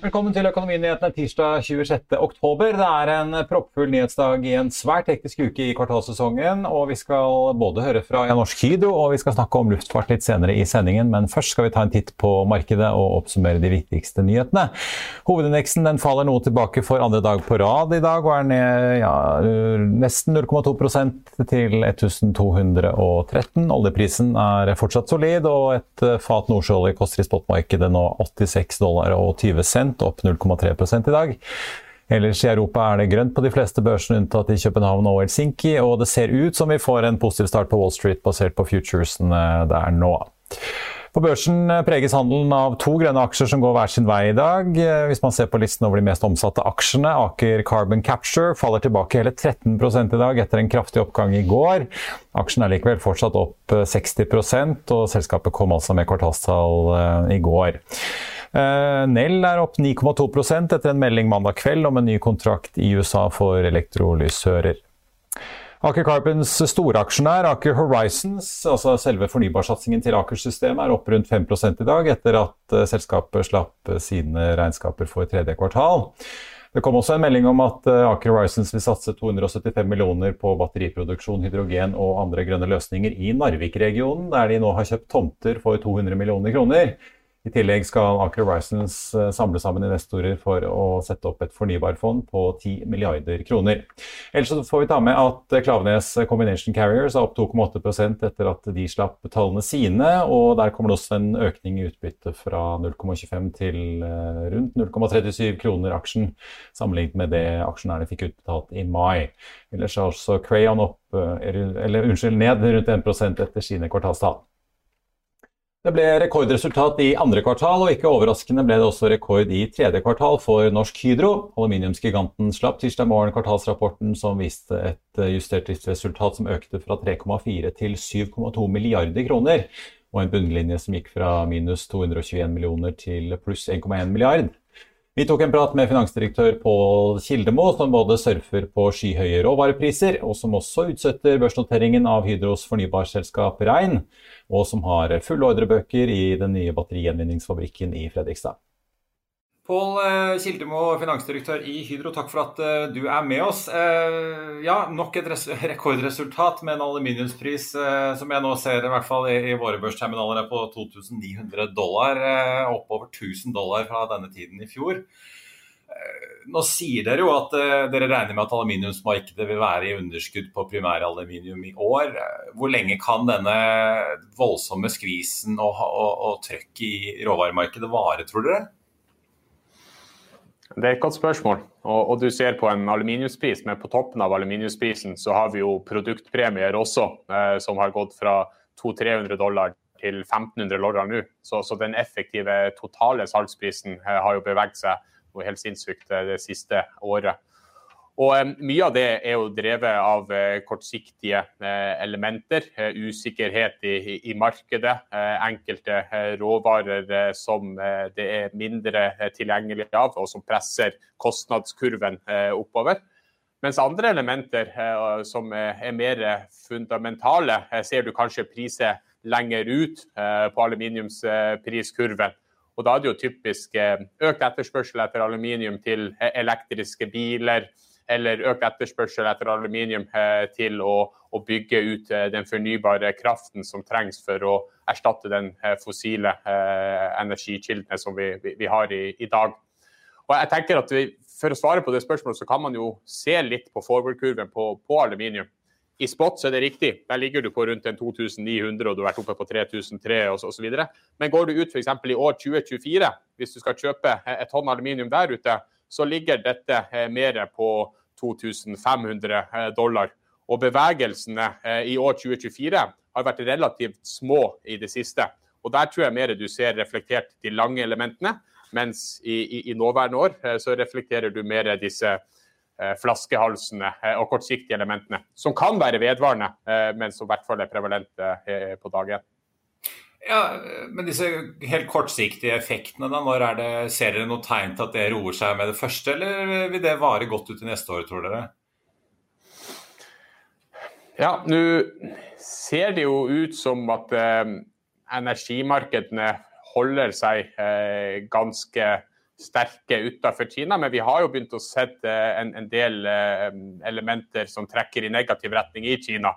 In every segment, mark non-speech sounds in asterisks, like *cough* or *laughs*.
Velkommen til Økonominyhetene tirsdag 26. oktober. Det er en proppfull nyhetsdag i en svært hektisk uke i kvartalssesongen. og Vi skal både høre fra Norsk Hydro og vi skal snakke om luftfart litt senere i sendingen. Men først skal vi ta en titt på markedet og oppsummere de viktigste nyhetene. Hovedindeksen den faller noe tilbake for andre dag på rad i dag og er ned ja, nesten 0,2% til 1213. Oljeprisen er fortsatt solid, og et fat nordsjøolje koster i spotmarkedet nå 86 dollar og 20 cent opp 0,3 i dag. Ellers i Europa er det grønt på de fleste børsene unntatt i København og Helsinki, og det ser ut som vi får en positiv start på Wall Street basert på futuresene der nå. På børsen preges handelen av to grønne aksjer som går hver sin vei i dag. Hvis man ser på listen over de mest omsatte aksjene, Aker Carbon Capture faller tilbake hele 13 i dag etter en kraftig oppgang i går. Aksjen er likevel fortsatt opp 60% og selskapet kom altså med kvartalstall eh, i går. Uh, Nell er opp 9,2% etter en melding mandag kveld om en ny kontrakt i USA for elektrolysører. Aker Carbons storaksjonær Aker Horizons, altså selve fornybarsatsingen til Aker-systemet, er opp rundt 5 i dag, etter at uh, selskapet slapp sine regnskaper for tredje kvartal. Det kom også en melding om at Aker Horizons vil satse 275 millioner på batteriproduksjon, hydrogen og andre grønne løsninger i Narvik-regionen, der de nå har kjøpt tomter for 200 millioner kroner. I tillegg skal Aker Horizons eh, samle sammen investorer for å sette opp et fornybarfond på 10 milliarder kroner. Ellers får vi ta med at Klavenes Combination Carriers er opp 2,8 etter at de slapp tallene sine. og Der kommer det også en økning i utbytte fra 0,25 til eh, rundt 0,37 kroner aksjen, sammenlignet med det aksjonærene fikk utbetalt i mai. Ellers er også Crayon opp, eh, eller, unnskyld, ned rundt 1 etter sine kvartalstall. Det ble rekordresultat i andre kvartal, og ikke overraskende ble det også rekord i tredje kvartal for Norsk Hydro. Aluminiumsgiganten slapp tirsdag morgen kvartalsrapporten som viste et justert driftsresultat som økte fra 3,4 til 7,2 milliarder kroner, og en bunnlinje som gikk fra minus 221 millioner til pluss 1,1 milliard. Vi tok en prat med finansdirektør Pål Kildemo, som både surfer på skyhøye råvarepriser, og som også utsetter børsnoteringen av Hydros fornybarselskap Rein, og som har fulle ordrebøker i den nye batterigjenvinningsfabrikken i Fredrikstad. Pål eh, Kildemo, finansdirektør i Hydro, takk for at eh, du er med oss. Eh, ja, Nok et *laughs* rekordresultat med en aluminiumspris som jeg nå ser i hvert fall i våre børsterminaler er på 2900 dollar. Oppover 1000 dollar fra denne tiden i fjor. Nå sier dere jo at dere regner med at aluminiumsmarkedet vil være i underskudd på primæraluminium i år. Hvor lenge kan denne voldsomme skvisen og, og, og trøkk i råvaremarkedet vare, tror dere? Det er et godt spørsmål. Og, og, du ser på en aluminiumspris, men på toppen av aluminiumsprisen så har vi jo produktpremier også, eh, som har gått fra 200-300 dollar til 1500 dollar nå. Så, så, den effektive totale salgsprisen eh, har jo beveget seg noe helt sinnssykt eh, det siste året. Og um, Mye av det er jo drevet av uh, kortsiktige uh, elementer. Usikkerhet i, i markedet. enkelte råvarer som det er mindre tilgjengelig av, og som presser kostnadskurven oppover. Mens andre elementer som er mer fundamentale, ser du kanskje priser lenger ut på aluminiumspriskurven. Og Da er det jo typisk økt etterspørsel etter aluminium til elektriske biler eller økt etterspørsel etter aluminium eh, til å, å bygge ut eh, den fornybare kraften som trengs for å erstatte den eh, fossile energikildene som vi, vi, har i, i, dag. Og jeg tenker at vi, For å svare på det spørsmålet, så kan man jo se litt på forward-kurven på, på, aluminium. I spot så er det riktig, der ligger du på rundt 2900 og du har vært oppe på 3003 osv. Men går du ut f.eks. i år 2024, hvis du skal kjøpe et tonn aluminium der ute, så ligger dette mer på 2500 eh, dollar. Og bevegelsene i år 2024 har vært relativt små i det siste. Og Der tror jeg mer du ser reflektert de lange elementene, mens i, i, i nåværende år så reflekterer du mer disse flaskehalsene og kortsiktige elementene, som kan være vedvarende, men som i hvert fall er prevalente på dagen. Ja, Men disse helt kortsiktige effektene, da, når er det, ser dere noe tegn til at det roer seg med det første, eller vil det vare godt ut i neste år, tror dere? Ja, nå ser det jo ut som at eh, energimarkedene holder seg eh, ganske sterke utenfor Kina. Men vi har jo begynt å se eh, en, en, del eh, elementer som trekker i negativ retning i Kina.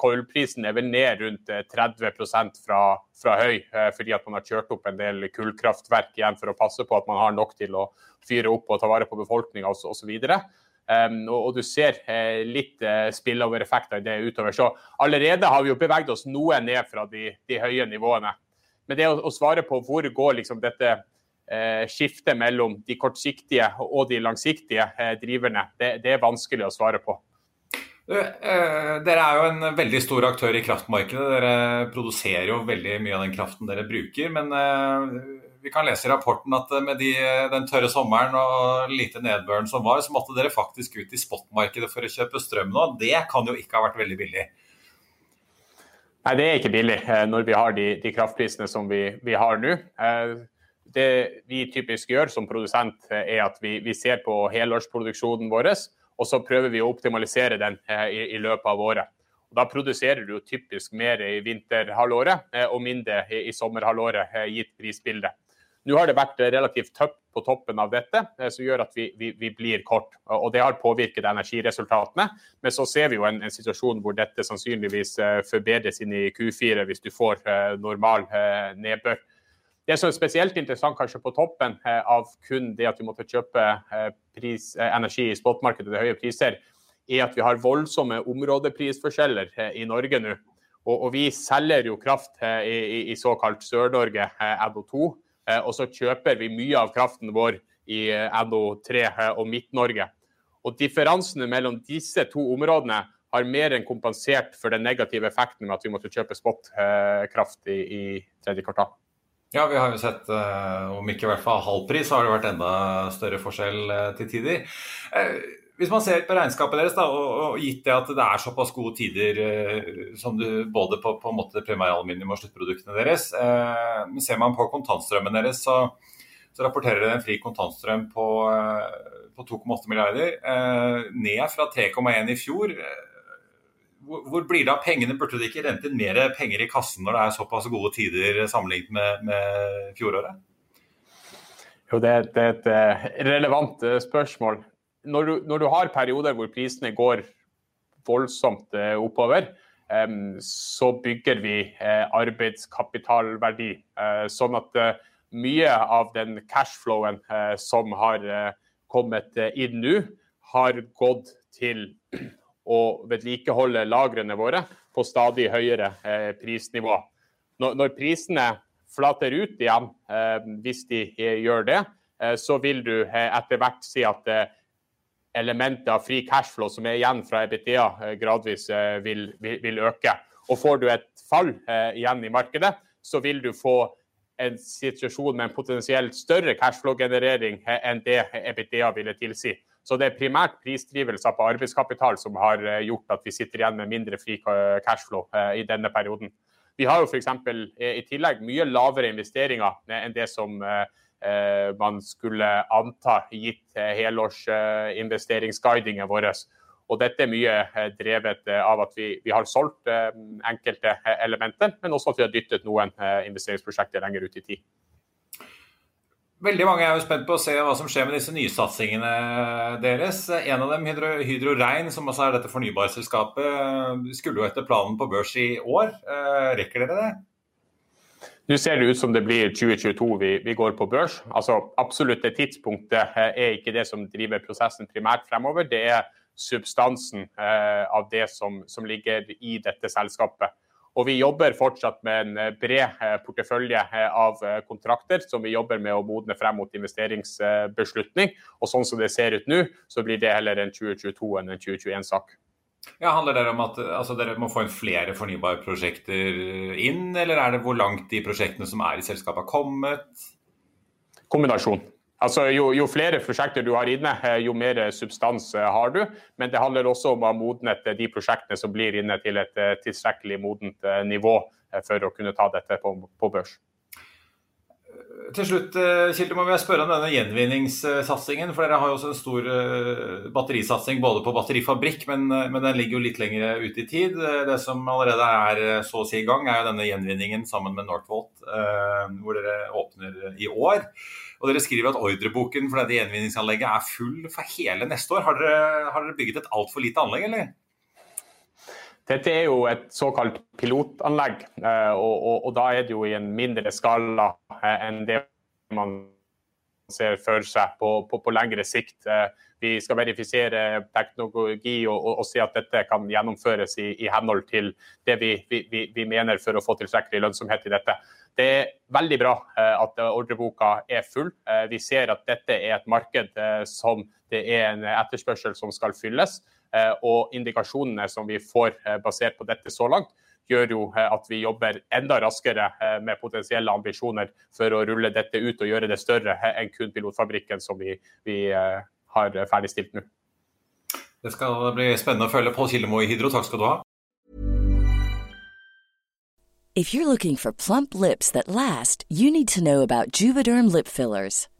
Kullprisen er vel ned rundt 30 eh, fra, fra høy, eh, fordi at man har kjørt opp en del kullkraftverk igjen for å passe på at man har nok til å fyre opp og ta vare på befolkninga osv. Um, og, og du ser eh, litt eh, spillover-effekter i det utover. Så allerede har vi jo beveget oss noe ned fra de, de høye nivåene. Men det å, å, svare på hvor går liksom dette eh, skiftet mellom de kortsiktige og de langsiktige eh, driverne, det, det er vanskelig å svare på. Eh, dere er jo en veldig stor aktør i kraftmarkedet. Dere produserer jo veldig mye av den kraften dere bruker. Men eh, vi kan lese i rapporten at med de, den tørre sommeren og lite nedbøren som var, så måtte dere faktisk ut i spotmarkedet for å kjøpe strøm nå. Det kan jo ikke ha vært veldig billig? Nei, det er ikke billig eh, når vi har de, de kraftprisene som vi, vi har nå. Det vi typisk gjør som produsent, er at vi, vi ser på helårsproduksjonen vår og så prøver vi å optimalisere den eh, i, i løpet av året. Og da produserer du typisk mer i vinterhalvåret eh, og mindre i, i sommerhalvåret, eh, gitt prisbildet. Nå har det vært relativt tøft på toppen av dette, som gjør at vi, vi, vi, blir kort. og Det har påvirket energiresultatene. Men så ser vi jo en, en situasjon hvor dette sannsynligvis forbedres inn i Q4 hvis du får normal nedbør. Det som er spesielt interessant kanskje på toppen eh, av kun det at vi måtte kjøpe eh, pris, eh, energi i spotmarkedet til høye priser, er at vi har voldsomme områdeprisforskjeller i Norge nå. Og, og, vi selger jo kraft i, i, såkalt Sør-Norge, NO2. Og så kjøper vi mye av kraften vår i NO3 og Midt-Norge. Og differansene mellom disse to områdene har mer enn kompensert for den negative effekten med at vi måtte kjøpe spot-kraft i, i tredje kvartal. Ja, vi har jo sett, eh, om ikke i hvert fall halv pris, så har det vært enda større forskjell eh, til tider. Eh, hvis man ser på regnskapet deres, da, og, gitt det at det er såpass gode tider som du, både på, på primæraluminium og sluttproduktene deres, ser man på kontantstrømmen deres, så, så rapporterer dere en fri kontantstrøm på, på 2,8 milliarder, ned fra 3,1 i fjor hvor, blir det av pengene? Burde det ikke rente inn mer penger i kassen når det er såpass gode tider sammenlignet med, med fjoråret? Jo, det, det, er et eh, relevant eh, spørsmål. Når du, når du, har perioder hvor prisene går voldsomt eh, oppover, så bygger vi arbeidskapitalverdi. Sånn at mye av den cashflowen som har kommet inn nå, har gått til å vedlikeholde lagrene våre på stadig høyere eh, prisnivå. Når, når, prisene flater ut igjen, eh, hvis de eh, gjør det, så vil du etter hvert si at elementet av fri cashflow som er igjen fra EBTA, gradvis vil, vil, vil, øke. Og får du et fall igjen i markedet, så vil du få en situasjon med en potensielt større cashflow-generering enn det EBTA ville tilsi. Så det er primært prisdrivelser på arbeidskapital som har eh, gjort at vi sitter igjen med mindre fri cashflow eh, i denne perioden. Vi har jo f.eks. Eh, i tillegg mye lavere investeringer enn det som man skulle anta gitt helårsinvesteringsguidingen vår. Og dette er mye drevet av at vi, vi har solgt enkelte elementer, men også at vi har dyttet noen investeringsprosjekter lenger ut i tid. Veldig mange er jo spent på å se hva som skjer med disse nysatsingene deres. En av dem, Hydro, Hydro Rein, som også er dette fornybarselskapet, skulle jo etter planen på børs i år. Eh, rekker dere det? Nå ser det ut som det blir 2022 vi, vi går på børs. Altså, absolutt det tidspunktet eh, er ikke det som driver prosessen primært fremover. Det er substansen eh, av det som, som ligger i dette selskapet. Og vi jobber fortsatt med en eh, bred eh, portefølje eh, av kontrakter som vi jobber med å modne frem mot investeringsbeslutning. Og sånn som det ser ut nå, så blir det heller en 2022 enn en 2021-sak. Ja, handler det om at altså, dere må få inn flere fornybare prosjekter inn, eller er det hvor langt de prosjektene som er i selskapet har kommet? Kombinasjon. Altså, jo, jo, flere prosjekter du har inne, eh, jo mer substans eh, har du. Men det handler også om å ha modnet de prosjektene som blir inne til et eh, tilstrekkelig modent nivå for å kunne ta dette på, på børs. Til slutt Kilde, må vi spørre om denne gjenvinningssatsingen. for Dere har jo også en stor batterisatsing både på batterifabrikk, men, men, den ligger jo litt lenger ute i tid. Det som allerede er så å si i gang, er jo denne gjenvinningen sammen med Northvolt, hvor dere åpner i år. Og dere skriver at ordreboken for dette gjenvinningsanlegget er full for hele neste år. Har dere, har dere bygget et altfor lite anlegg, eller? Dette er jo et såkalt pilotanlegg, eh, og, og, og da er det jo i en mindre skala eh, enn det man ser for seg på, på, på lengre sikt. Eh, vi skal verifisere teknologi og, og, og, si at dette kan gjennomføres i, i henhold til det vi, vi, vi, mener for å få tilstrekkelig lønnsomhet i dette. Det er veldig bra at ordreboka er full. Vi ser at dette er et marked som det er en etterspørsel som skal fylles. Og indikasjonene som vi får basert på dette så langt, gjør jo at vi jobber enda raskere med potensielle ambisjoner for å rulle dette ut og gjøre det større enn kun pilotfabrikken som vi, vi har ferdigstilt nå. Det skal bli spennende å følge Pål Kildemo i Hydro. Takk skal du ha. If you're looking for plump lips that last, you need to know about Juvederm lip fillers.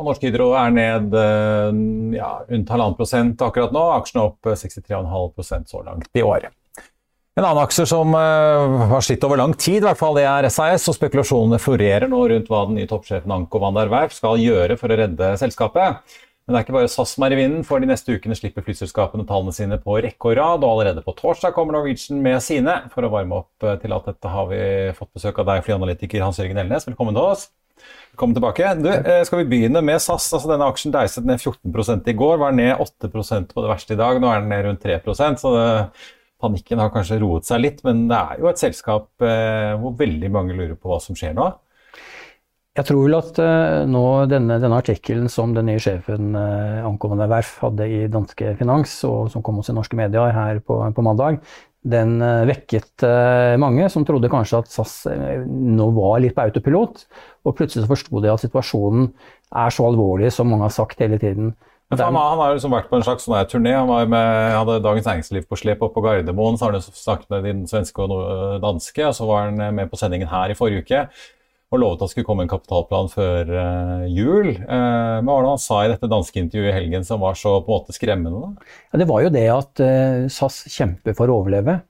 Norsk Hydro er ned eh, ja, rundt halvannen prosent akkurat nå. Aksjene opp 63,5 eh, så langt i år. En annen aksje som uh, har slitt over lang tid, i hvert fall det er SAS, og spekulasjonene florerer nå rundt hva den nye toppsjefen Anko van der Werf skal gjøre for å redde selskapet. Men det er ikke bare SAS som er i vinden, for de neste ukene slipper flyselskapene tallene sine på rekke og rad, og allerede på torsdag kommer Norwegian med sine. For å varme opp til alt dette har vi fått besøk av deg, flyanalytiker Hans Jørgen Elnes. Velkommen til oss. Velkommen tilbake. Du, eh, skal vi begynne med SAS? Altså, denne aksjen deiset ned 14 i går, var ned 8% på det verste i dag. Nå er den ned rundt 3 så det, panikken har kanskje roet seg litt. Men det er jo et selskap eh, hvor veldig mange lurer på hva som skjer nå. Jeg tror vel at uh, nå denne, denne, artikkelen som den nye sjefen uh, Ankommende Verf hadde i danske Finans, og som kom hos i norske medier her på, på mandag, den uh, vekket mange som trodde kanskje at SAS nå var litt på autopilot. Og plutselig så forsto de at situasjonen er så alvorlig som mange har sagt hele tiden. Han, han, har liksom vært på en slags sånn turné. Han var med, hadde Dagens Næringsliv på slep oppe på Gardermoen. Så har han snakket med den svenske og danske, og så var han med på sendingen her i forrige uke og lovet at det skulle komme en kapitalplan før uh, jul. Uh, hva var det han sa i dette danske intervjuet i helgen som var så på en måte skremmende? Ja, det var jo det at uh, SAS kjemper for å overleve,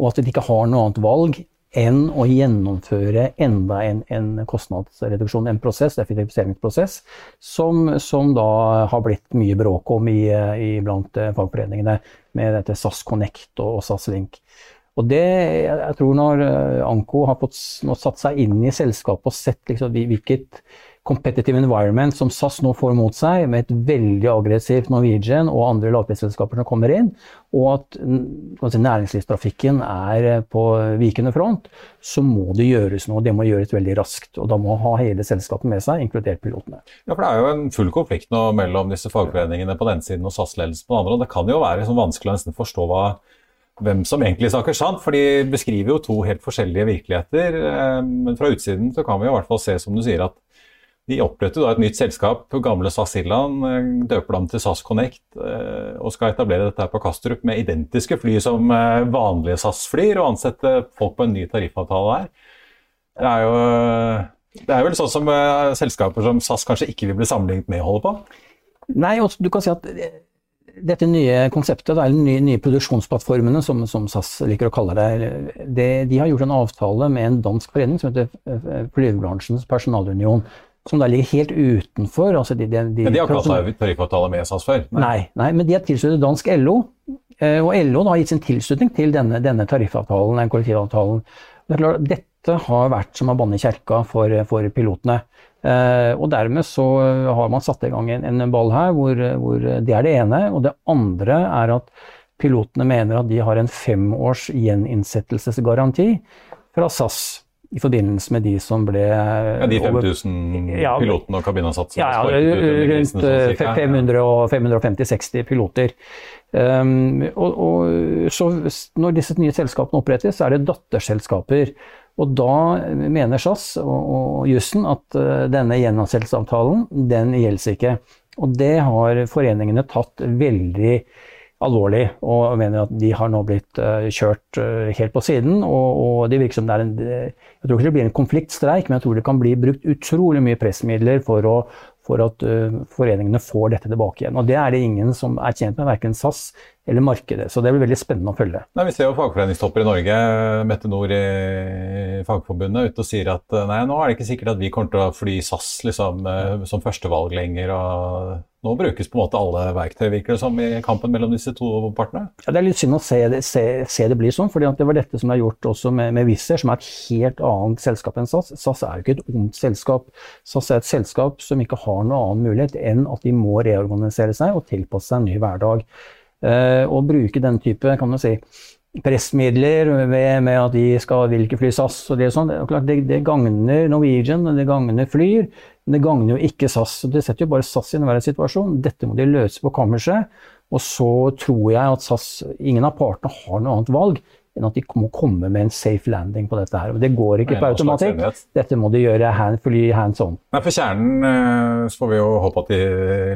og at de ikke har noe annet valg enn å gjennomføre enda en, en kostnadsreduksjon, en prosess, effektiviseringsprosess, som, som, da har blitt mye bråk om i, i blant fagforeningene med dette SAS Connect og SAS Link. Og det, jeg tror når eh, Anko har fått satt seg inn i selskapet og sett liksom, hvilket competitive environment som SAS nå får mot seg, med et veldig aggressivt Norwegian og andre lavprisselskaper som kommer inn, og at si, næringslivstrafikken er eh, på vikende front, så må det gjøres noe. Det må gjøres veldig raskt. Og da må ha hele selskapet med seg, inkludert pilotene. Ja, for Det er jo en full konflikt nå mellom disse fagforeningene på den siden og SAS-ledelsen på den andre. og Det kan jo være liksom vanskelig å nesten forstå hva hvem som egentlig snakker sant, for de beskriver jo to helt forskjellige virkeligheter. Eh, men fra utsiden så kan vi i hvert fall se, som du sier, at de oppretter et nytt selskap gamle SAS Silland, eh, døper dem til SAS Connect eh, og skal etablere dette på Kastrup med identiske fly som vanlige SAS flyr, og ansette folk på en ny tariffavtale her. Det er jo det er vel sånn som selskaper som SAS kanskje ikke vil bli sammenlignet med, holder på? Nei, du kan si at dette nye konseptet, eller nye, nye produksjonsplattformene, som, som, SAS liker å kalle det, det, de har gjort en avtale med en dansk forening som heter Flyvebransjens personalunion. Som da ligger helt utenfor. Altså de, de, de, men de har ikke hatt tariffavtale med SAS før? Nei. nei, nei, men de har tilsluttet dansk LO. Eh, og LO har gitt sin tilslutning til denne, denne tariffavtalen, den kollektivavtalen. Det er klart, dette har vært som å banne i kjerka for, for pilotene. Eh, og dermed så har man satt i gang en, en ball her hvor, hvor, det er det ene. Og det andre er at pilotene mener at de har en femårs gjeninnsettelsesgaranti fra SAS i forbindelse med de som ble Ja, De 5000 ja, pilotene og kabinansatte? Ja, ja rundt 550-60 piloter. Um, og, og, så Når disse nye selskapene opprettes, så er det datterselskaper og da mener SAS og, og jussen at uh, denne gjenansettelsesavtalen, den gjelder ikke. Og det har foreningene tatt veldig alvorlig, og mener at de har nå blitt uh, kjørt uh, helt på siden. Og, og, det virker som det er en Jeg tror ikke det blir en konfliktstreik, men jeg tror det kan bli brukt utrolig mye pressmidler for å for at uh, foreningene får dette tilbake igjen. Og Det er det ingen som er tjent med, verken SAS eller markedet. Så det blir veldig spennende å følge. Nei, vi ser jo fagforeningstopper i Norge, Mette Nord i Fagforbundet, ute og sier at nei, nå er det ikke sikkert at vi kommer til å fly SAS liksom, eh, som førstevalg lenger. og nå brukes på en måte alle verktøy, virker det som, i kampen mellom disse to partene? Ja, Det er litt synd å se det, se, se det bli sånn, for det var dette som er gjort også med, med Wizz Air, som er et helt annet selskap enn SAS. SAS er jo ikke et ondt selskap. SAS er et selskap som ikke har noen annen mulighet enn at de må reorganisere seg og tilpasse seg en ny hverdag. Eh, og bruke den type kan du si, pressmidler med, med, at de skal vil ikke fly SAS og det, sånn. det, det, det gagner Norwegian, og det gagner Flyr. Men det gagner jo ikke SAS. Det setter jo bare SAS i enhver situasjon. Dette må de løse på kammerset. Og så tror jeg at SAS, ingen av partene har noe annet valg enn at de må komme med en safe landing på dette. her. Og Det går ikke på automatikk. Dette må de gjøre hand, hands on. Nei, for Kjernen eh, så får vi jo håpe at de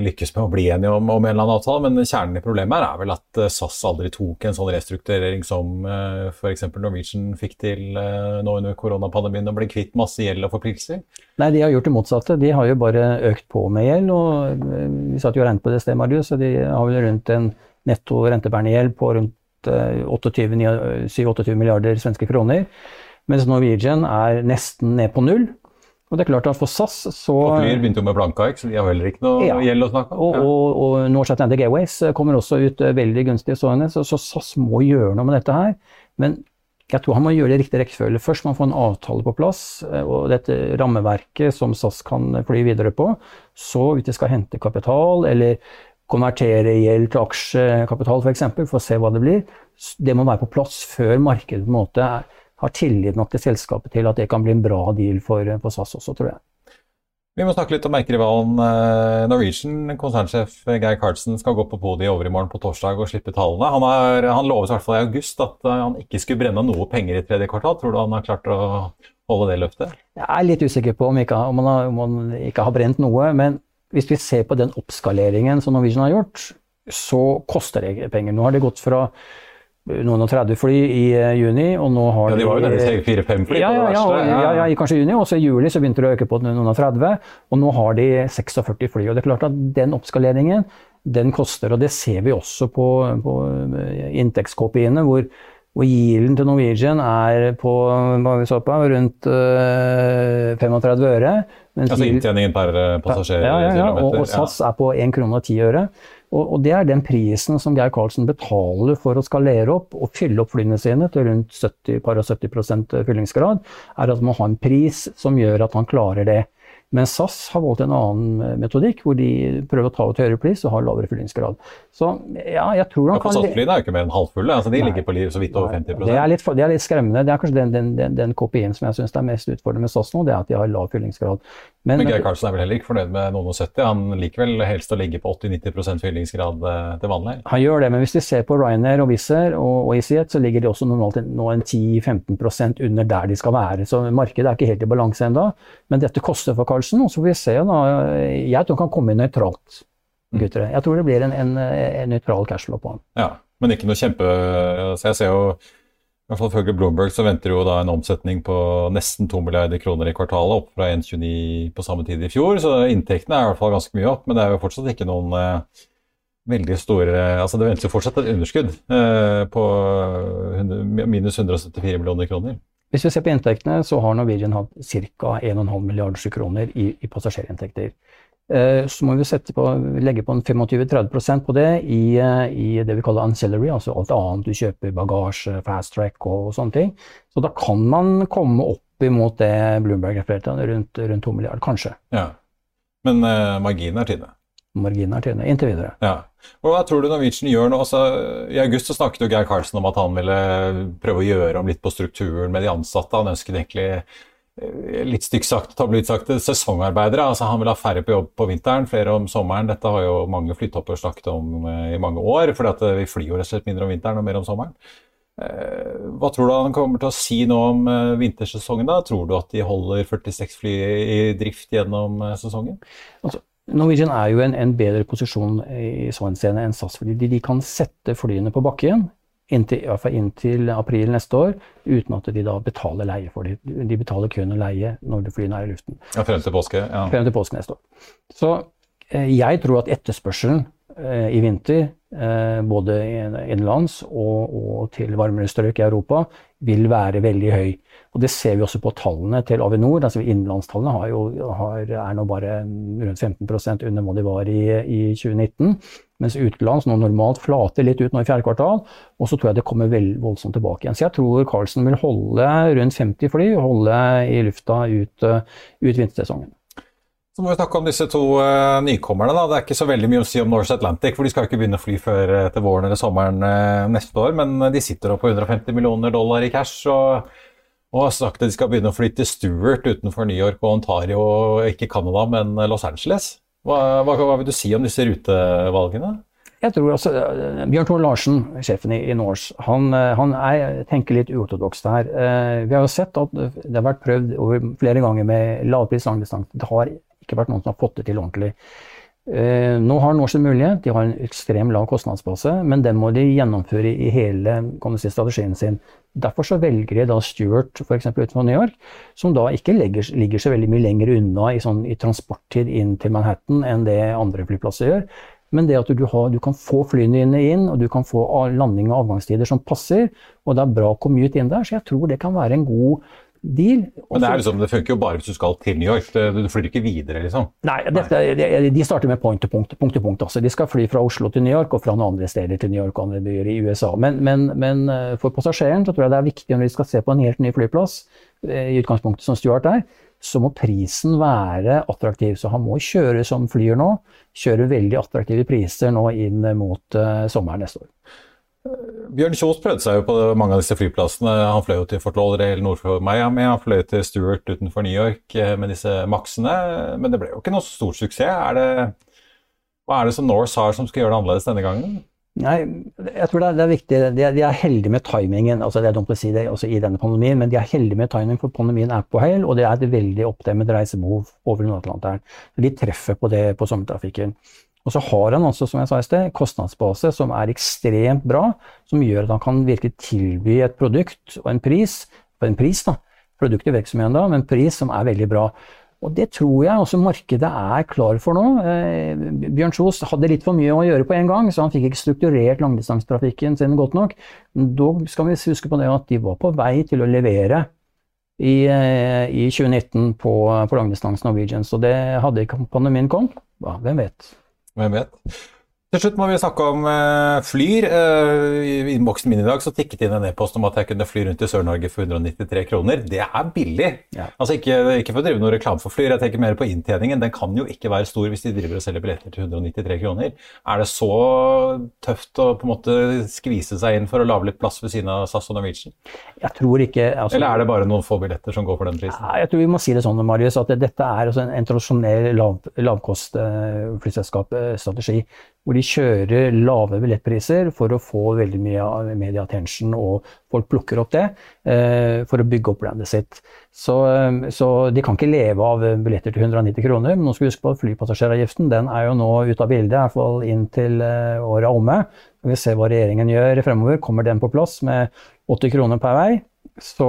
lykkes med å bli enige om, om en eller annen avtale, men kjernen i problemet her er vel at eh, SAS aldri tok en sånn restrukturering som uh, f.eks. Norwegian fikk til nå under koronapandemien, og ble kvitt masse gjeld og forpliktelser? Nei, de har gjort det motsatte. De har jo bare økt på med gjeld. og Vi satt jo og regnet på det stedet, Marius, så de har vel rundt en netto rentebærende gjeld på rundt 7-28 milliarder svenske kroner. Mens Norwegian er nesten ned på null. Og det er klart at for SAS så Og Flyr begynte jo med blankark, så de har heller ikke noe ja. gjeld å snakke om. Og, og, og North Atlantic Airways kommer også ut eh, veldig gunstig så, så SAS må gjøre noe med dette her. Men jeg tror han må gjøre det i riktig rekkefølge. Først må han få en avtale på plass, eh, og dette rammeverket som SAS kan fly videre på. Så hvis de skal hente kapital, eller konvertere gjeld til aksjekapital f.eks., for, eksempel, for å se hva det blir. Det må være på plass før markedet på en måte har tillit nok til selskapet til at det kan bli en bra deal for, for SAS også, tror jeg. Vi må snakke litt om merkerivalen eh, Norwegian. Konsernsjef Geir Karlsen skal gå på podiet i overmorgen på torsdag og slippe tallene. Han, har, han lovet i hvert fall i august at eh, han ikke skulle brenne noe penger i tredje kvartal. Tror du han har klart å holde det løftet? Jeg er litt usikker på om, ikke, om, han, har, om han ikke har brent noe. men hvis vi ser på den oppskaleringen som Norwegian har gjort, så koster det penger. Nå har det gått fra noen og 30 fly i uh, juni, og nå har ja, de var jo nærmest fire-fem fly ja, ja, ja, ja, ja, i juni, og så i juli så begynte det å øke på noen og 30, og nå har de 46 fly. og det er klart at Den oppskaleringen den koster, og det ser vi også på, på inntektskopiene, hvor, og yielden til Norwegian er på, hva vi så på rundt uh, 35 øre. Altså inntjeningen per passasjer? Ja, ja, ja, og, og SAS er på 1 krone og 10 øre. Og, og, det er den prisen som Geir Karlsen betaler for å skalere opp og fylle opp flyene sine til rundt 70, 70% fyllingsgrad, er at man har en pris som gjør at han klarer det. Men SAS har valgt en annen metodikk, hvor de prøver å ta ut høyere pris og har lavere fyllingsgrad. Så ja, jeg tror han ja, kan... SAS-flyene er jo ikke mer enn halvfulle, altså de Nei. ligger på så vidt over 50 det er, litt, det er litt skremmende. Det er kanskje den, den, den, den KPI-en som jeg syns er mest utfordrende med SAS nå, det er at de har lav fyllingsgrad. Men, Men Geir Karlsen er vel heller ikke fornøyd med noen og 70? Han liker vel helst å ligge på 80-90 fyllingsgrad eh, til vanlig? Han gjør det, men hvis vi ser på Ryanair og Wizz Air og, og EasyJet, så ligger de også normalt nå en 10-15% under der de skal være. Så markedet er ikke helt i balanse ennå. Men dette koster for Karlsen, og så får vi se. Da. Jeg tror han kan komme inn nøytralt. Mm. Gutter. Jeg tror det blir en, en, en nøytral cashflow på han. Ja, men ikke noe kjempe... Så jeg ser jo i hvert fall Ifølge Bloomberg så venter jo da en omsetning på nesten 2 milliarder kroner i kvartalet, opp fra 1,29 på samme tid i fjor. Så inntektene er i hvert fall ganske mye opp, men det er jo fortsatt ikke noen eh, veldig store Altså det ventes jo fortsatt et underskudd eh, på 100, minus 174 millioner kroner. Hvis vi ser på inntektene, så har Norwegian hatt ca. 1,5 milliarder kroner i, i passasjerinntekter. Eh, så må vi på, legge på 25-30% på det i, eh, i, det vi kaller ancillary, altså alt annet du kjøper, bagasje, fast track og, og sånne ting. Så da kan man komme opp imot det Bloomberg refererte rundt, rundt 2 milliarder, kanskje. Ja. Men eh, marginen er tynne? Marginen er tynne, inntil videre. Ja. Og Hva tror du Norwegian gjør nå? Altså, I august så snakket jo Geir Karlsen om at han ville prøve å gjøre om litt på strukturen med de ansatte. Han ønsket egentlig litt stygt sagt, tabloid sagt, sesongarbeidere. altså Han vil ha færre på jobb på vinteren, flere om sommeren. Dette har jo mange flytopper snakket om eh, i mange år, for eh, vi flyr jo rett og slett mindre om vinteren og mer om sommeren. Hva tror du han kommer til å si nå om vintersesongen? da? Tror du at de holder 46 fly i drift gjennom sesongen? Altså, Norwegian er jo en, en bedre posisjon i sånn scene enn SAS, fordi de, de kan sette flyene på bakken inntil, i hvert fall inntil april neste år, uten at de da betaler leie for det. De betaler kun og leie når flyene er i luften. Ja, Frem til påske? Ja. Frem til påske neste år. Så eh, jeg tror at etterspørselen eh, i vinter, eh, både innenlands og, og, til varmere strøk i Europa, vil være veldig høy. Og Det ser vi også på tallene til Avinor. altså Innenlandstallene har jo, har, er nå bare rundt 15% under hva de var i, i 2019. Mens utenlands nå normalt flater litt ut nå i fjerde kvartal. Og så tror jeg det kommer vel voldsomt tilbake igjen. Så jeg tror Carlsen vil holde rundt 50 fly, holde i lufta ut, ut vintersesongen. Så må vi snakke om disse to uh, nykommerne. da. Det er ikke så veldig mye å si om Norse Atlantic, for de skal ikke begynne å fly før uh, til våren eller sommeren uh, neste år. Men de sitter opp på 150 millioner dollar i cash og, og, har sagt at de skal begynne å fly til Stewart utenfor New York og Ontario, ikke Canada, men Los Angeles. Hva, hva, hva, vil du si om disse rutevalgene? Jeg tror altså, Bjørn Tore Larsen, sjefen i, i Norse, han, han er, tenker litt uortodoks der. Eh, vi har jo sett at det har vært prøvd over flere ganger med lavpris langdistanse. Det har ikke vært noen som har fått det til ordentlig. Eh, nå har Norse mulighet. De har en ekstrem lav kostnadsbase, men den må de gjennomføre i hele si, strategien sin. Derfor så velger de da Stuart f.eks. utenfor New York, som da ikke legger, ligger så veldig mye lenger unna i, sånn, i, transporttid inn til Manhattan enn det andre flyplasser gjør. Men det at du, har, du, kan få flyene dine inn, og du kan få landing og avgangstider som passer, og det er bra commute inn der, så jeg tror det kan være en god deal. Men det, liksom, det, funker jo bare hvis du skal til New York, du flyr ikke videre, liksom? Nei, dette, de starter med point to point. punkt til punkt altså. De skal fly fra Oslo til New York og fra noen andre steder til New York og andre byer i USA. Men, men, men eh, for passasjeren så tror jeg det er viktig når de skal se på en helt ny flyplass, eh, i utgangspunktet som Stuart er, så må prisen være attraktiv. Så han må kjøre som flyer nå. Kjøre veldig attraktive priser nå inn mot uh, sommeren neste år. Bjørn Kjos prøvde seg jo på mange av disse flyplassene. Han fløy jo til Fort Lauderdale nord for Miami, han fløy til Stuart utenfor New York eh, med disse maksene, Men det ble jo ikke noe stor suksess. Er det, hva er det som Norse har som skal gjøre det annerledes denne gangen? Nei, jeg tror det er, det er viktig. De er, de er, heldige med timingen. altså Det er dumt å si det også i denne pandemien, men de er heldige med timing, for pandemien er på hell, og det er et veldig oppdemmet reisebehov over Nord-Atlanteren. De treffer på det på sommertrafikken. Og så har han også, som jeg sa i sted, kostnadsbase som er ekstremt bra, som gjør at han kan virkelig tilby et produkt og en pris, og en pris da, produktet virksomheten da, men en pris som er veldig bra. Og Det tror jeg også markedet er klar for nå. Eh, Bjørn Kjos hadde litt for mye å gjøre på en gang, så han fikk ikke strukturert langdistansetrafikken sin godt nok. Da skal vi huske på det at de var på vei til å levere i, eh, i 2019 på, på langdistanse Norwegian. Så det hadde ikke pandemien kommet. Ja, hvem vet. Hvem vet. Til slutt må vi snakke om uh, Flyr. Uh, I innboksen min i dag så tikket inn en e-post om at jeg kunne fly rundt i Sør-Norge for 193 kroner. Det er billig! Ja. Altså ikke, ikke, for å drive noe reklame for Flyr, jeg tenker mer på inntjeningen. Den kan jo ikke være stor hvis de driver og selger billetter til 193 kroner. Er det så tøft å på en måte skvise seg inn for å lage litt plass ved siden av SAS og Norwegian? Jeg tror ikke... Altså, Eller er det bare noen få billetter som går for den prisen? Jeg tror vi må si det sånn, Marius, at dette er altså en, en tradisjonell lav, lavkostflyselskapsstrategi hvor de kjører lave billettpriser for å få veldig mye medieattention, og folk plukker opp det eh, for å bygge opp brandet sitt. Så, eh, så, de kan ikke leve av billetter til 190 kroner. Men nå skal vi huske på at flypassasjeravgiften den er jo nå ute av bildet, i hvert fall inn til eh, året er omme. Vi ser hva regjeringen gjør fremover. Kommer den på plass med 80 kroner per vei? Så,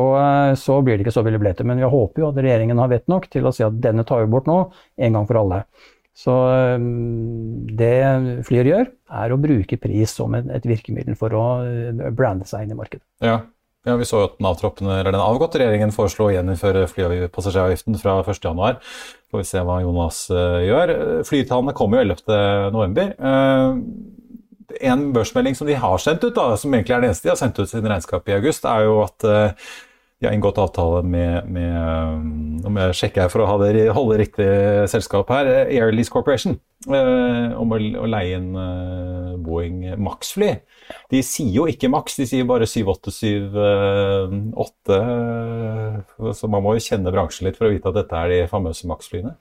så, blir det ikke så billige billetter. Men vi håper jo at regjeringen har vett nok til å si at denne tar vi bort nå, en gang for alle. Så um, det Flyr gjør, er å bruke pris som et, virkemiddel for å uh, brande seg inn i markedet. Ja. ja vi så jo at den, den avgåtte regjeringen foreslo å gjeninnføre flypassasjeravgiften fra 1.1. Får vi se hva Jonas uh, gjør. Flytallene kommer jo 11.11. Uh, en børsmelding som de har sendt ut, da, som egentlig er det eneste de har sendt ut siden regnskapet i august, er jo at uh, de har inngått avtale med, med Om jeg sjekker her for å det, holde riktig selskap her, Air Lease Corporation. Eh, om å, å, leie inn eh, Boeing Max-fly. De sier jo ikke Max, de sier bare 7878. Eh, så man må jo kjenne bransjen litt for å vite at dette er de famøse Max-flyene.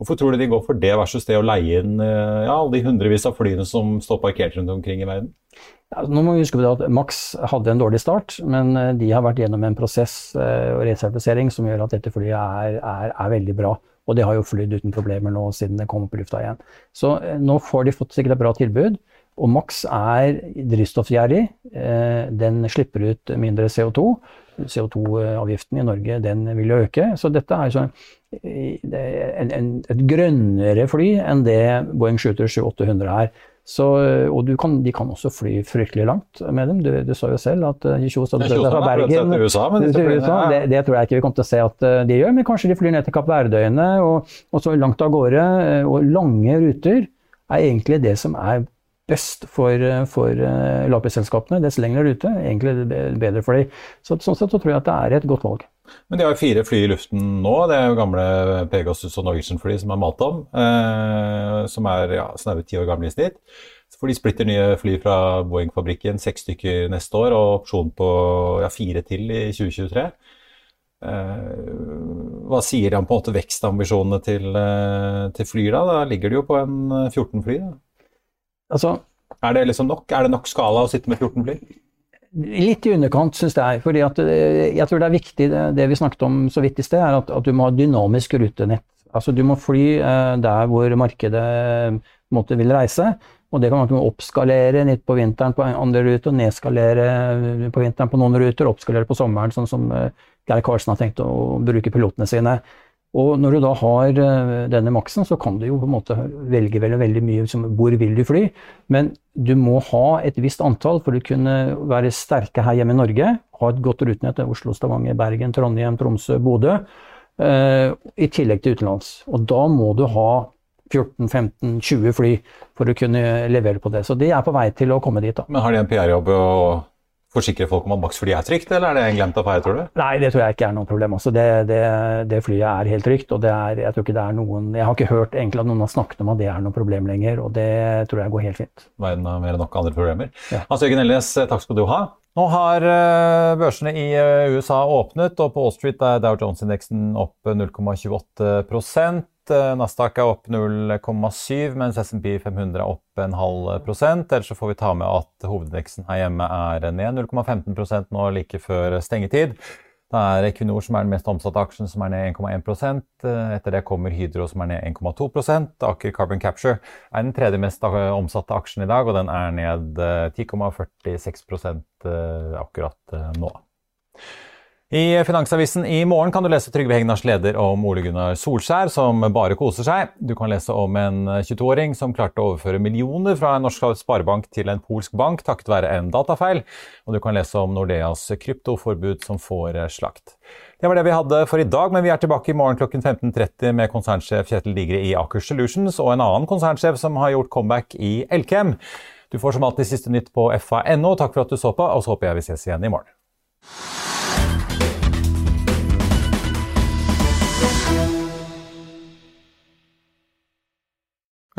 Hvorfor tror du de går for det versus det å leie inn eh, ja, alle de hundrevis av flyene som står parkert rundt omkring i verden? Altså, nå må vi huske på det at Max hadde en dårlig start, men eh, de har vært gjennom en prosess eh, og resertifisering som gjør at dette flyet er, er, er, veldig bra. Og de har jo flydd uten problemer nå siden det kom opp i lufta igjen. Så eh, nå får de fått sikkert et bra tilbud. Og Max er drivstoffgjerrig. Den slipper ut mindre CO2. CO2-avgiften i Norge den vil øke. Så dette er sånn, en, en, et grønnere fly enn det Boeing 737-800 er. Så, og kan, de kan også fly fryktelig langt med dem. Du, du sa jo selv at Kjos hadde prøvd seg fra Bergen til USA, men til USA. Det, det, tror jeg ikke vi kommer til å se at uh, de gjør, men kanskje de flyr ned til Kapp Verdøyene og, og, så langt av gårde. Uh, og lange ruter er egentlig det som er best for, for lavprisselskapene. Dess lengre rute, egentlig bedre for dem. Så, sånn sett så tror jeg at det er et godt valg. Men de har fire fly i luften nå. Det er jo gamle Pegasus og Norwegian-fly som er malt om. Eh, som er ja, snaue ti år gamle i snitt. Så får de splitter nye fly fra Boeing-fabrikken, seks stykker neste år, og opsjon på ja, fire til i 2023. Eh, hva sier han på en måte vekstambisjonene til, eh, til Flyr da? Da ligger de jo på en 14 eh, fly. da. Altså, er det liksom nok? Er det nok skala å sitte med 14 fly? Litt i underkant, syns jeg. fordi at eh, jeg tror det er viktig, det, vi snakket om så vidt i sted, er at, at, du må ha dynamisk rutenett. Altså Du må fly eh, der hvor markedet eh, måte, vil reise. Og det kan man oppskalere litt på vinteren på andre ruter, nedskalere eh, på vinteren på noen ruter, oppskalere på sommeren, sånn som Geir Karlsen har tenkt å bruke pilotene sine. Og når du da har eh, denne maksen, så kan du jo på en måte velge veldig, veldig mye som hvor vil du fly. Men du må ha et visst antall for å kunne være sterke her hjemme i Norge. Ha et godt rutenett til Oslo, Stavanger, Bergen, Trondheim, Tromsø, Bodø. Eh, I tillegg til utenlands. Og da må du ha 14-15-20 fly for å kunne levere på det. Så de er på vei til å komme dit. da. Men har de en PR-jobb og forsikre folk om at Max flyet er trygt, eller er det en glemt affære, tror du? Nei, det tror jeg ikke er noe problem. Altså, det, det, det, flyet er helt trygt. og er, Jeg tror ikke det er noen, jeg har ikke hørt egentlig at noen har snakket om at det er noe problem lenger, og det tror jeg går helt fint. Verden har mer enn nok andre problemer. Ja. Hans Jørgen Elnes, takk skal du ha. Nå har eh, børsene i eh, USA åpnet, og på Wall Street er Dow Jones-indeksen opp 0,28 Nasdaq er opp 0,7, mens SMP 500 er opp en halv prosent. Ellers så får vi ta med at hovedindeksen her hjemme er ned 0,15 nå like før stengetid. Det er Equinor som er den mest omsatte aksjen, som er ned 1,1% Etter det kommer Hydro, som er ned 1,2% Aker Carbon Capture er den tredje mest omsatte aksjen i dag, og den er ned 10,46% akkurat nå. I Finansavisen i morgen kan du lese Trygve Hegnars leder om Ole Gunnar Solskjær, som bare koser seg. Du kan lese om en 22-åring som klarte å overføre millioner fra en norsk sparebank til en polsk bank takket være en datafeil. Og du kan lese om Nordeas kryptoforbud som får slakt. Det var det vi hadde for i dag, men vi er tilbake i morgen klokken 15.30 med konsernsjef Kjetil Digre i Aker Solutions og en annen konsernsjef som har gjort comeback i Elkem. Du får som alltid siste nytt på fa.no. Takk for at du så på, og så håper jeg vi ses igjen i morgen.